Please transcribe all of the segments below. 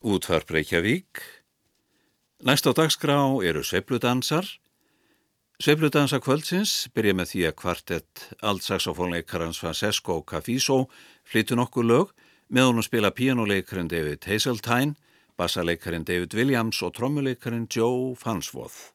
Útvarp Reykjavík. Næst á dagskrá eru Sveipludansar. Sveipludansa kvöldsins byrja með því að kvartett aldsaxofónleikarans Francesco Cafiso flyttu nokkuð lög með honum spila píjánuleikarinn David Hazeltine, bassaleikarin David Williams og trommuleikarin Joe Fansworth.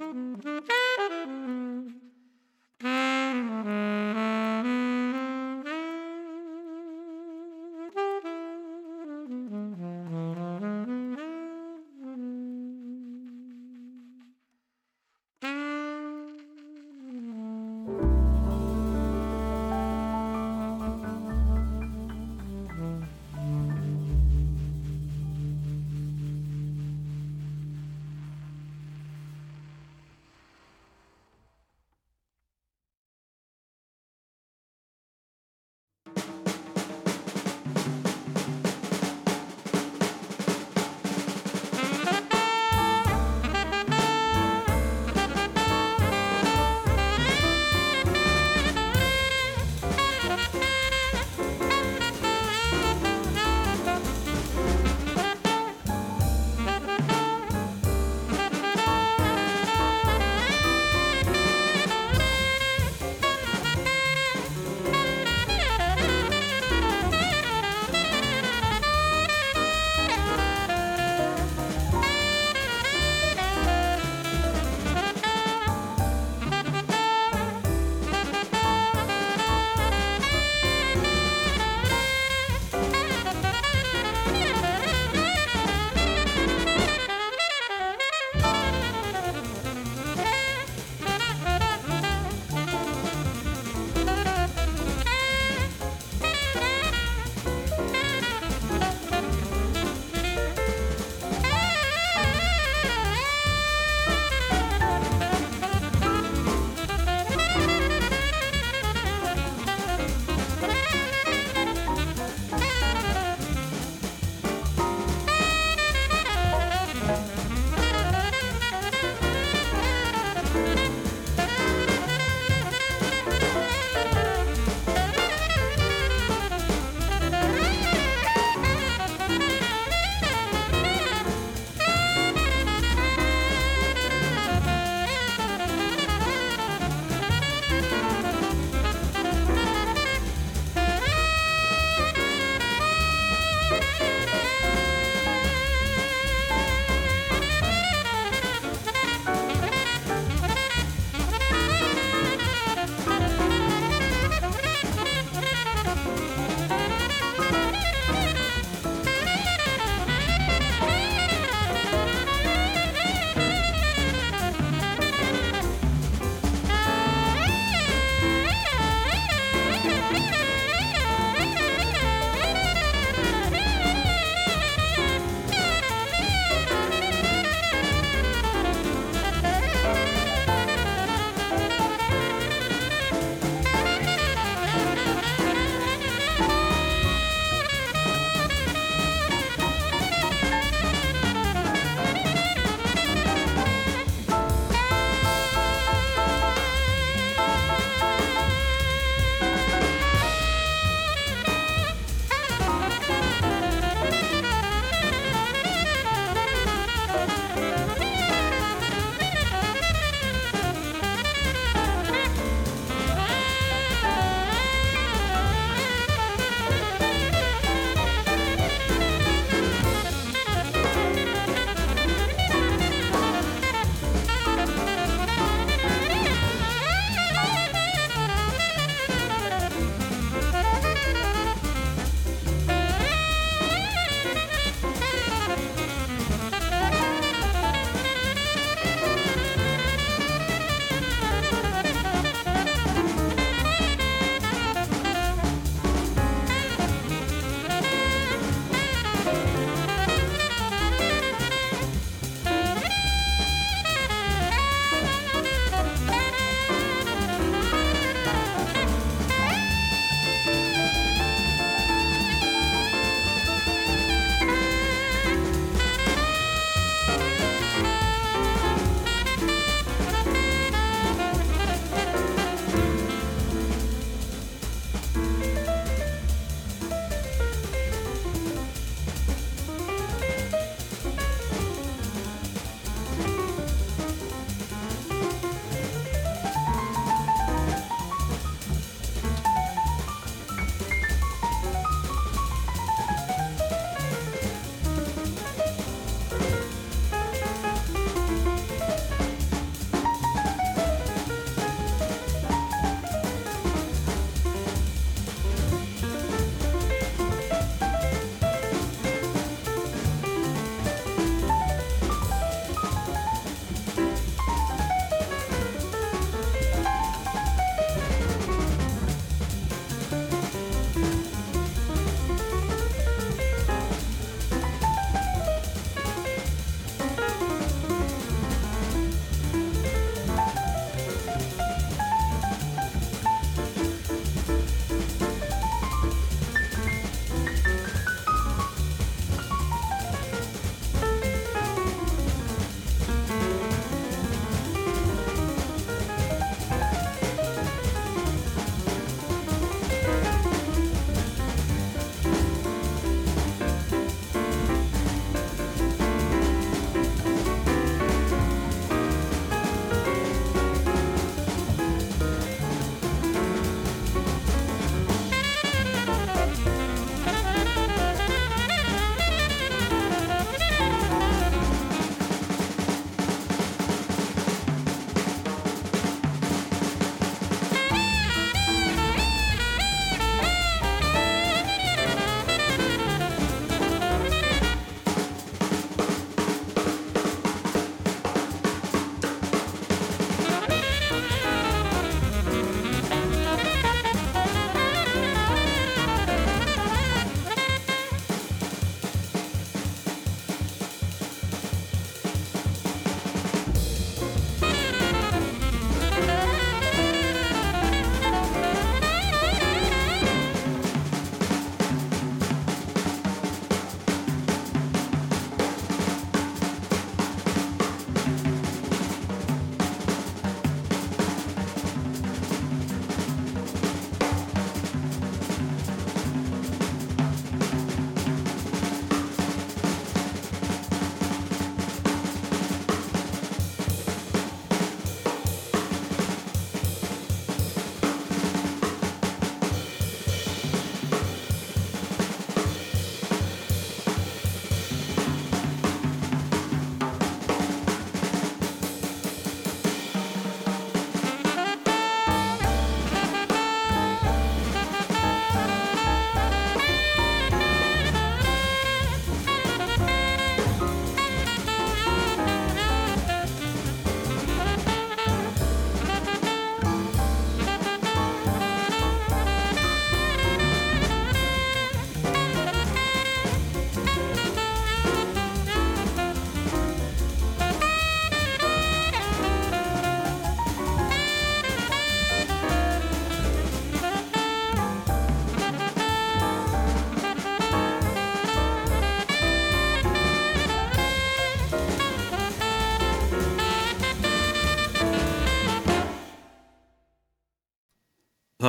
Thank you.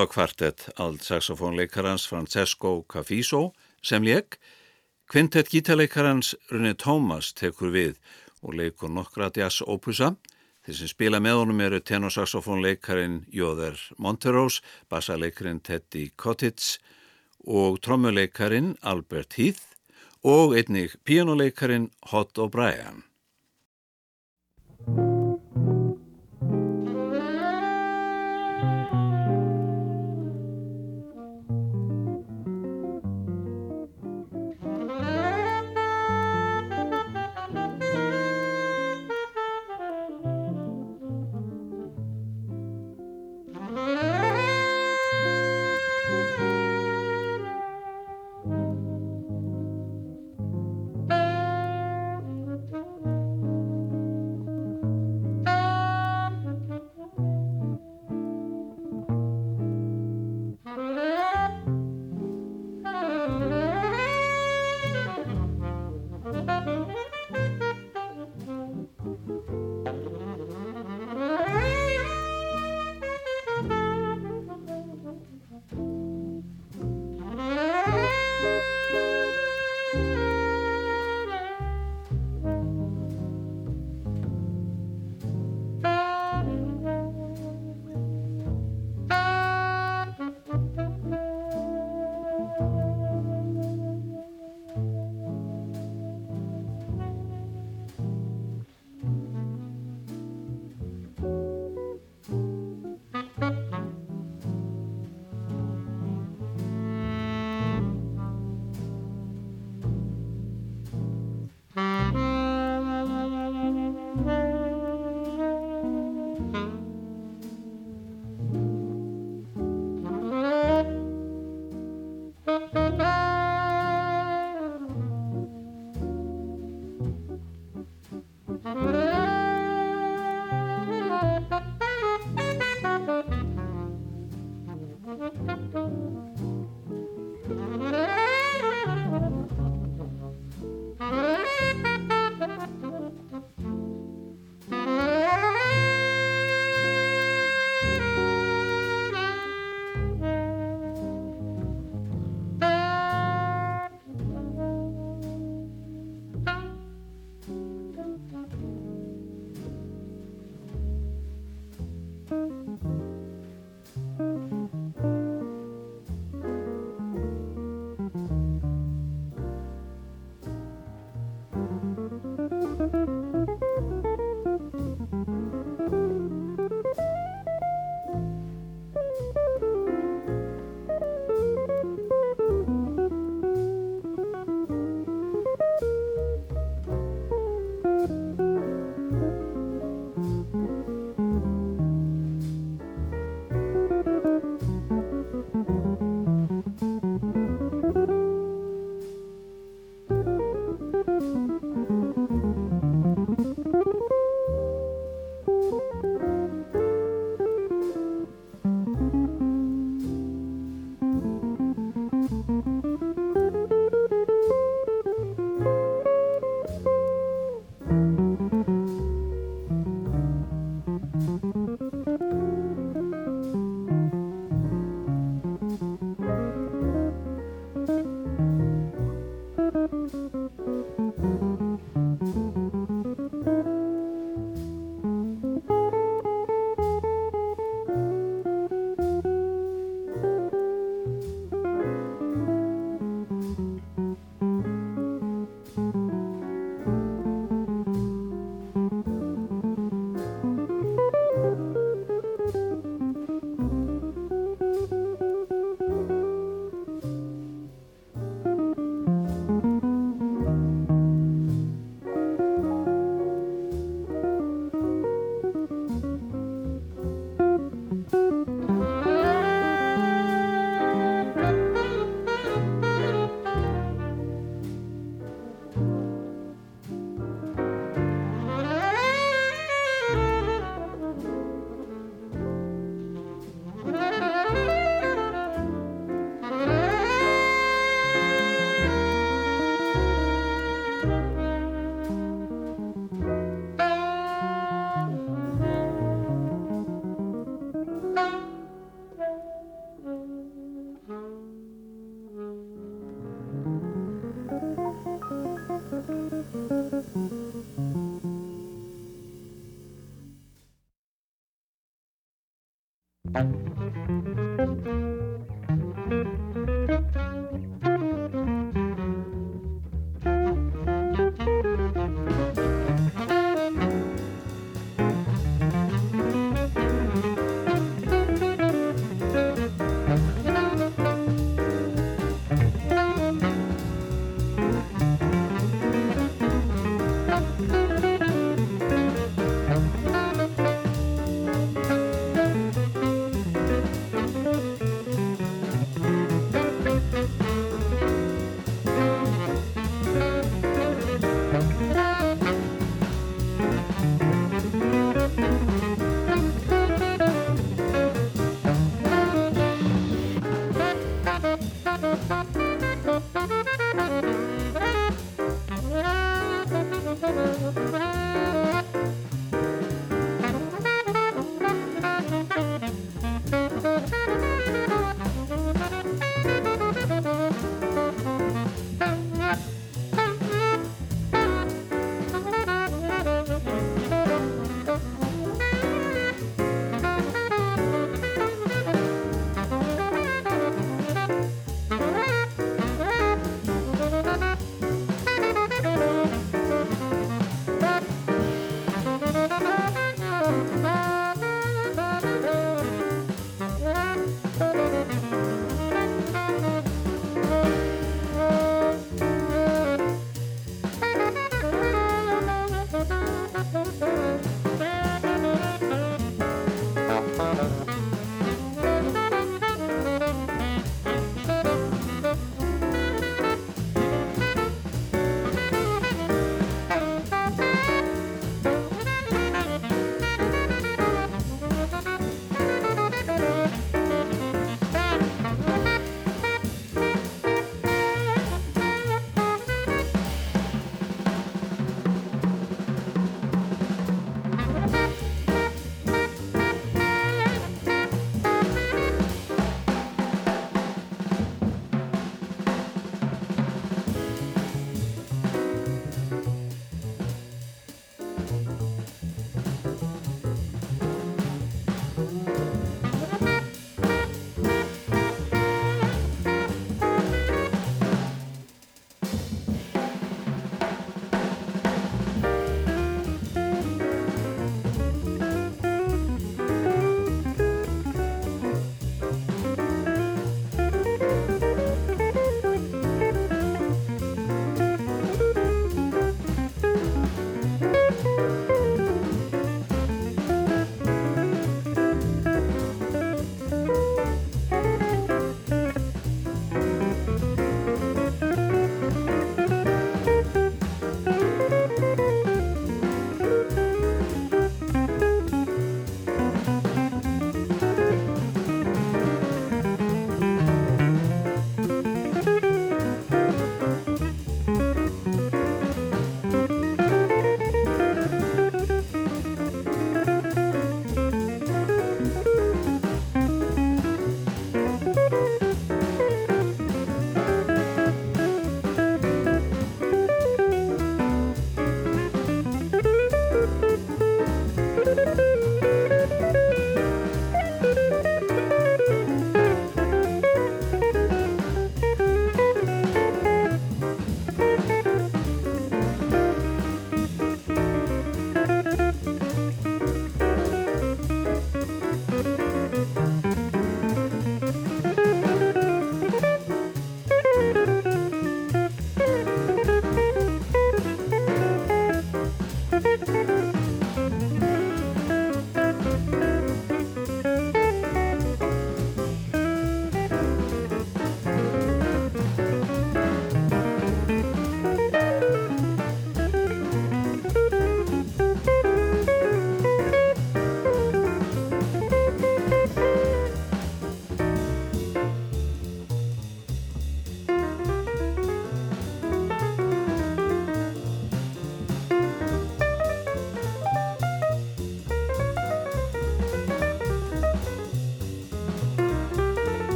Það var kvartett alt saxofónleikarans Francesco Cafiso sem leik, kvintett gítarleikarans Rune Thomas tekur við og leikur nokkra jazz opusa. Þeir sem spila með honum eru tenorsaxofónleikarin Jóður Monterós, bassaleikarin Teddy Kottitz og trommuleikarin Albert Heath og einnig píjónuleikarin Hot O'Brien. うん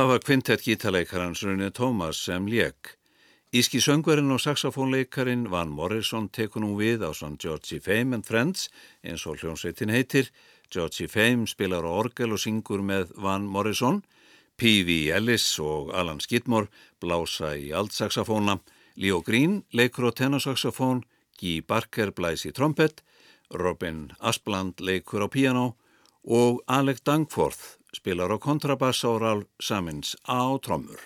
Það var kvintett gítaleikarans Rune Tómas sem lék. Íski söngverinn og saxofónleikarin Van Morrison tekur nú við á sann Georgie Fame and Friends eins og hljómsveitin heitir. Georgie Fame spilar á orgel og syngur með Van Morrison. P.V. Ellis og Alan Skidmore blása í altsaxofóna. Leo Green leikur á tenorsaxofón. Guy Barker blæs í trompet. Robin Aspland leikur á piano og Alec Dangforth spilar á kontrabass og Rálf Samins á trommur.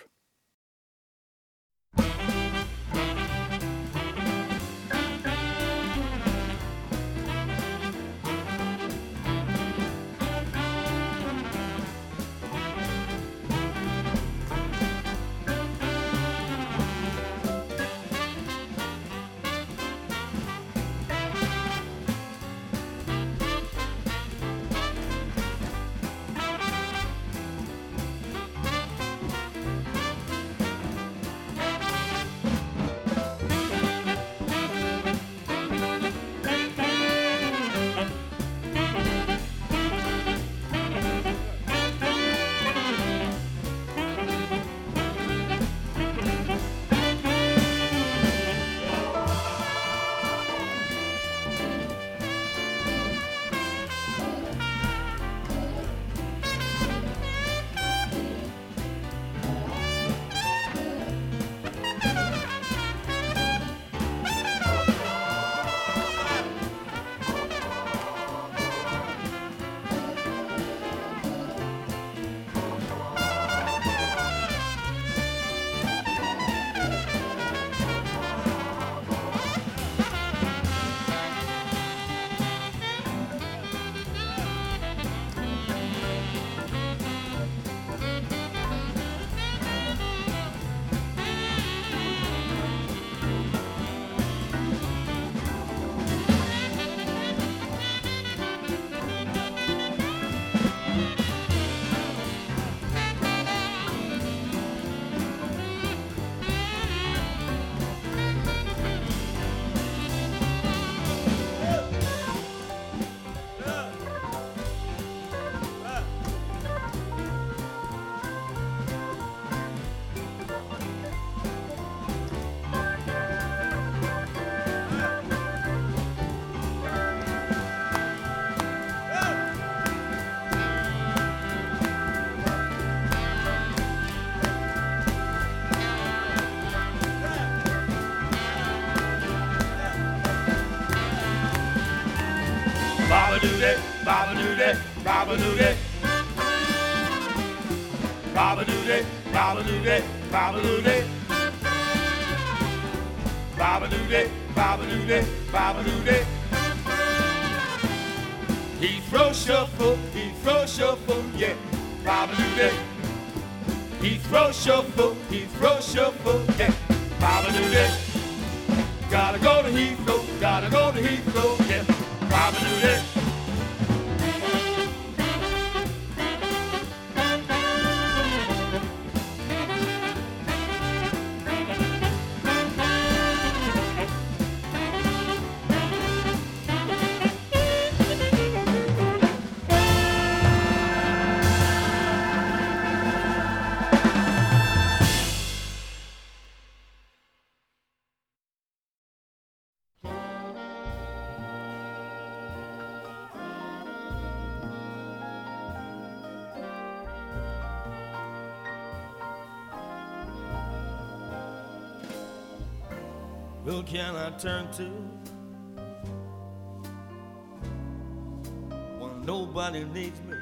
Needs me?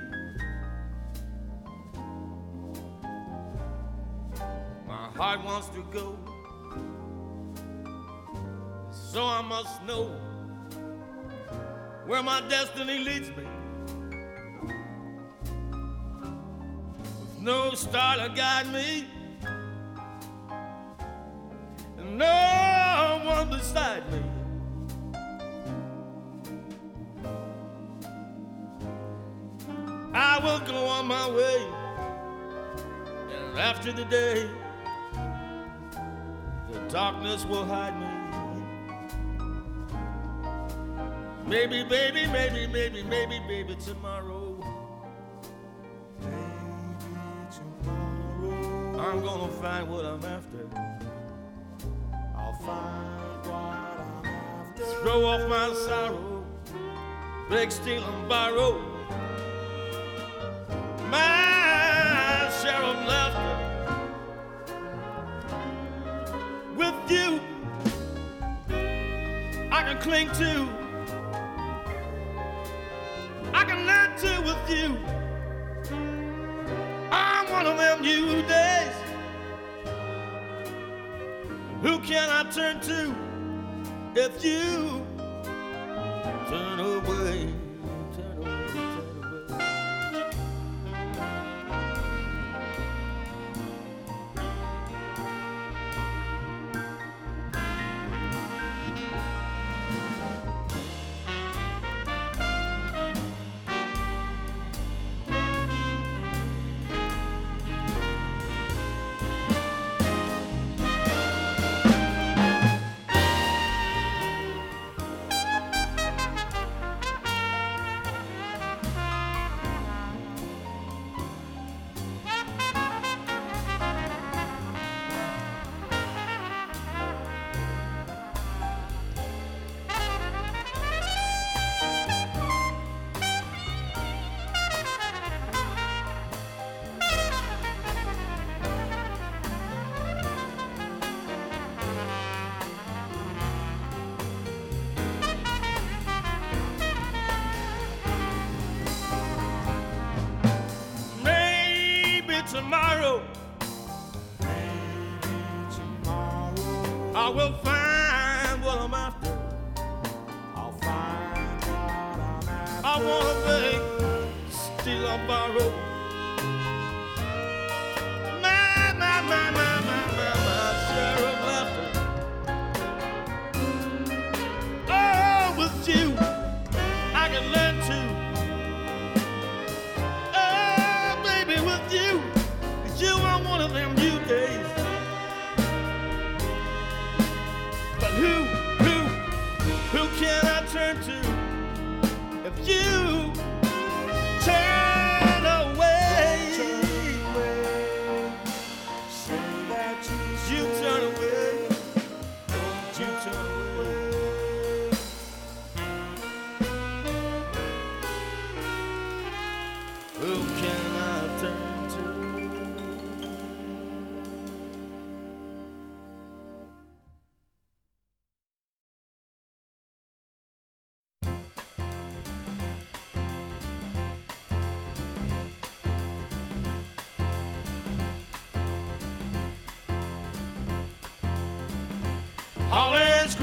My heart wants to go, so I must know where my destiny leads me. With no star to guide me. and No one beside me. I will go on my way, and after the day, the darkness will hide me. Maybe, baby, maybe, maybe, maybe, baby, tomorrow. Maybe tomorrow. I'm gonna find what I'm after. I'll find what I'm after. Throw off my sorrow, beg, steal, and borrow. My share of laughter with you. I can cling to, I can learn to with you. I'm one of them new days. Who can I turn to if you turn away?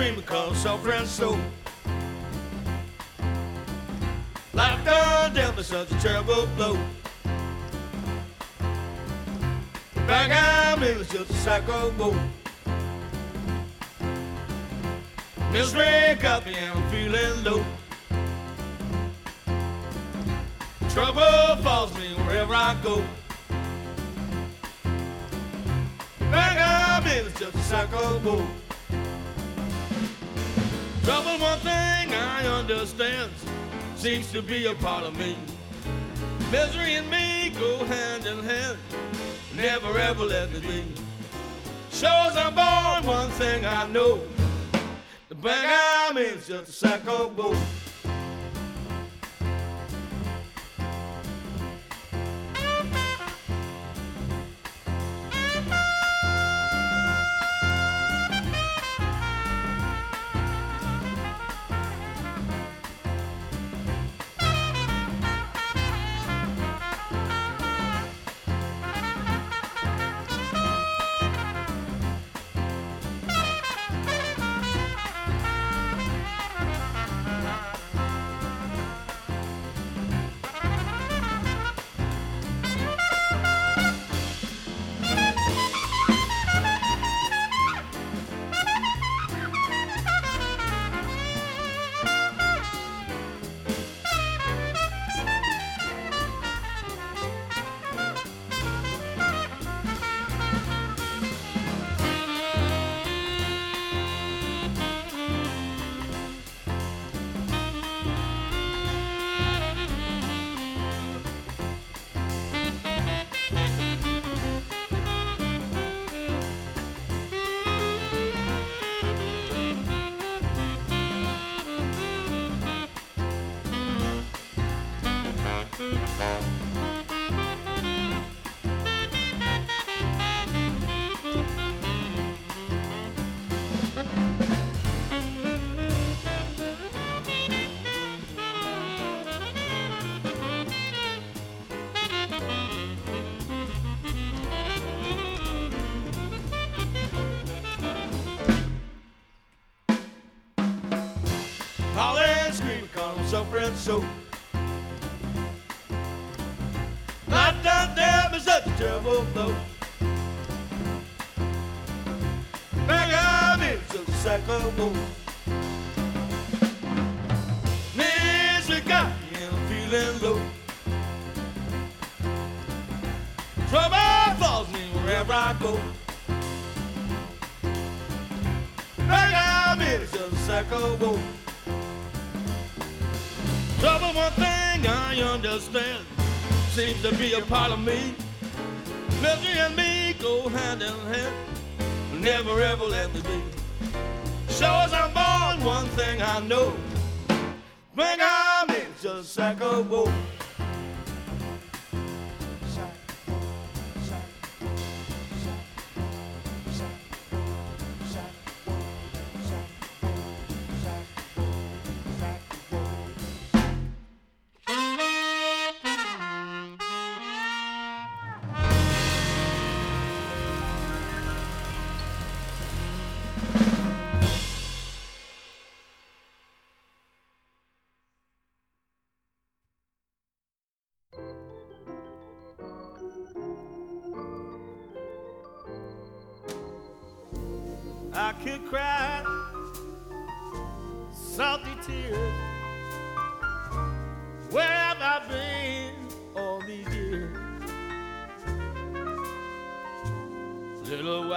All and because suffering so. Life dealt me such a terrible blow. Back I'm in just a of gold. Misery got me and I'm feeling low. Trouble follows me wherever I go. Back I'm in just a sack of thing I understand, seems to be a part of me. Misery and me go hand in hand, never ever let me be. As I'm born, one thing I know, the bag I'm in just a sack of.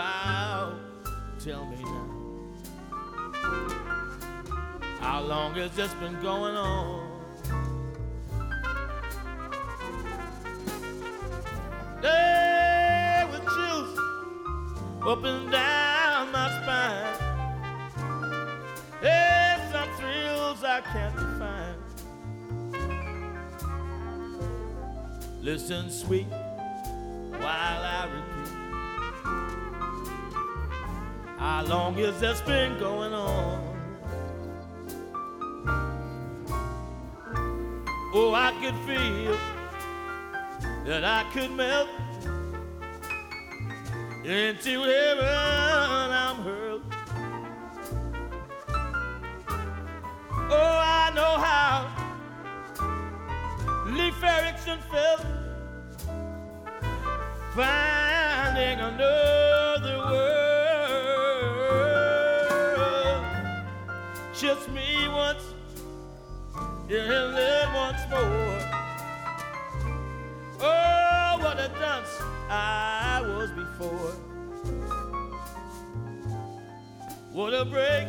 While, tell me now. How long has this been going on? There were chills up and down my spine. There's some thrills I can't define. Listen, sweet, while I How long has this been going on? Oh, I could feel that I could melt into heaven I'm hurled. Oh, I know how Leif Erikson felt finding another and then once more. Oh, what a dunce I was before. What a break,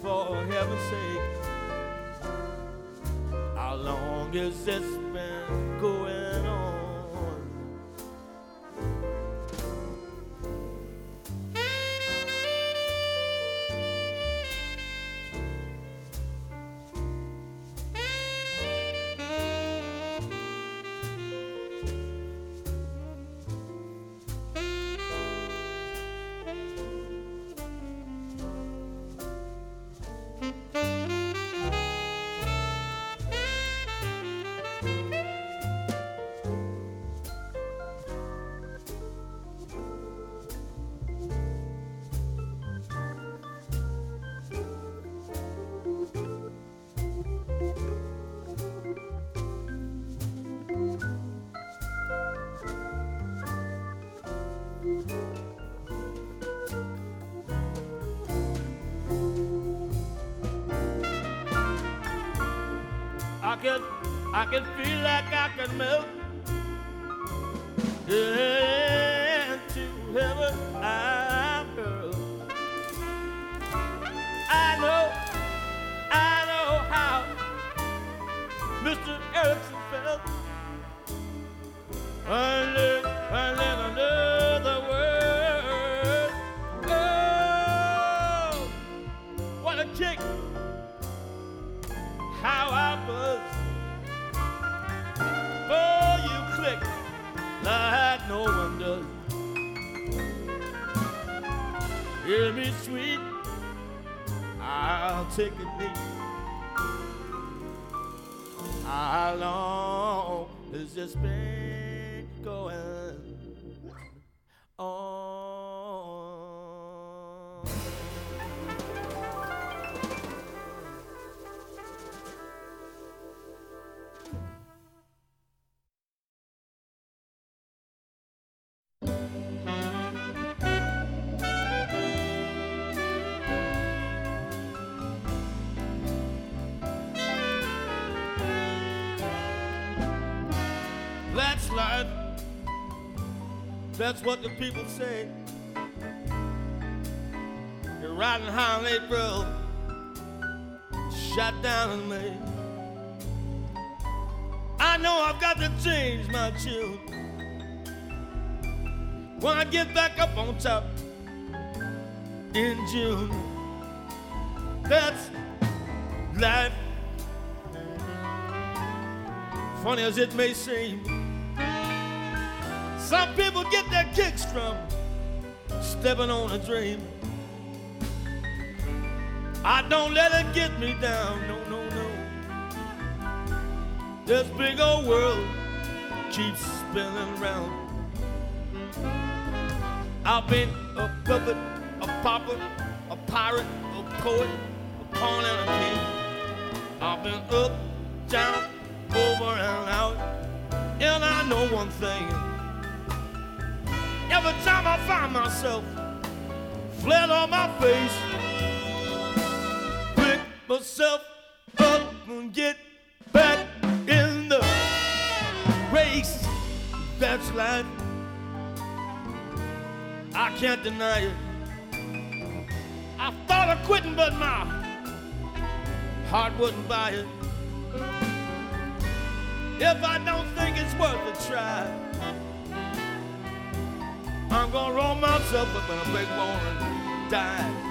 for heaven's sake. How long is this That's life. That's what the people say. You're riding high in April, shot down in May. I know I've got to change my tune. When I get back up on top in June, that's life. Funny as it may seem, some people get their kicks from stepping on a dream. I don't let it get me down, no, no, no. This big old world keeps spinning round. I've been a puppet, a pauper, a pirate, a poet, a pawn and a king. I've been up, down, over and out, and I know one thing. Every time I find myself flat on my face, pick myself up and get back in the race. That's life. I can't deny it. I thought of quitting, but my heart wouldn't buy it. If I don't think it's worth a try, I'm gonna roll myself up in a big ball and die.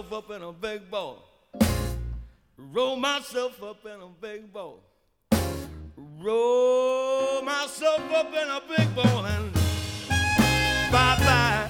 Myself up in a big ball. Roll myself up in a big ball. Roll myself up in a big ball and bye bye, bye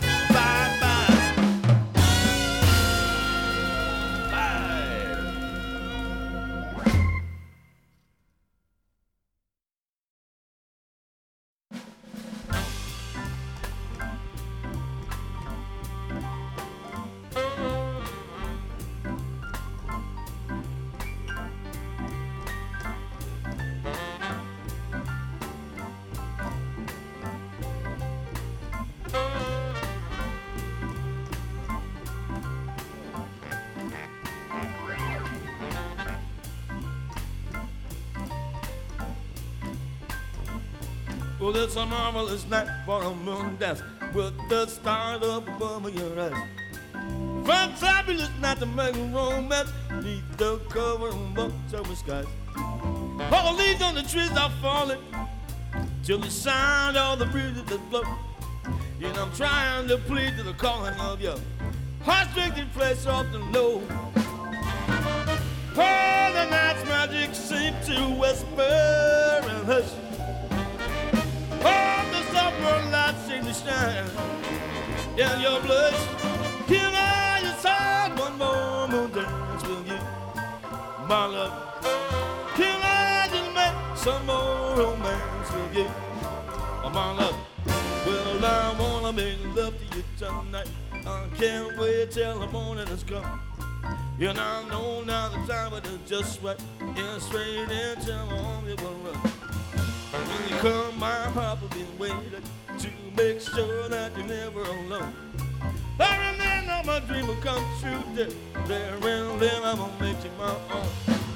Well, it's a marvelous night for a moon dance with the stars above your eyes. From fabulous night to make romance neath the cover of October skies. All the leaves on the trees are falling till the sound of the breezes that blow. And I'm trying to plead to the calling of your heart-stricken flesh soft and low. Oh, the night's magic seems to whisper and hush. Summer seems to shine in your blush. Can I decide one more moon dance with you, my love? Can I just make some more romance with you, my love? Well, I wanna make love to you tonight. I can't wait till the morning has come. And I know now the time it is just right. And straight into my arms it will run. When you come, my heart will be waiting to make sure that you're never alone. I remember my dream will come true. There, there and then I'm gonna make you my own.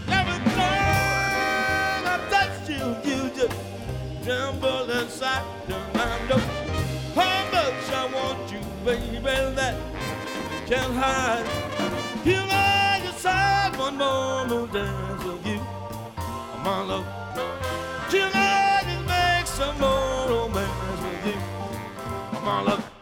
Every time I touch you, you just tremble inside. And I know how much I want you, baby. That can't hide. You I decide one more moon dance with you, my love. I just make some more romance with you, my love.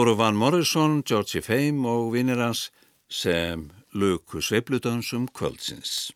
voru Van Morrison, Georgie Fame og vinnir hans sem luku sveibludansum kvöldsins.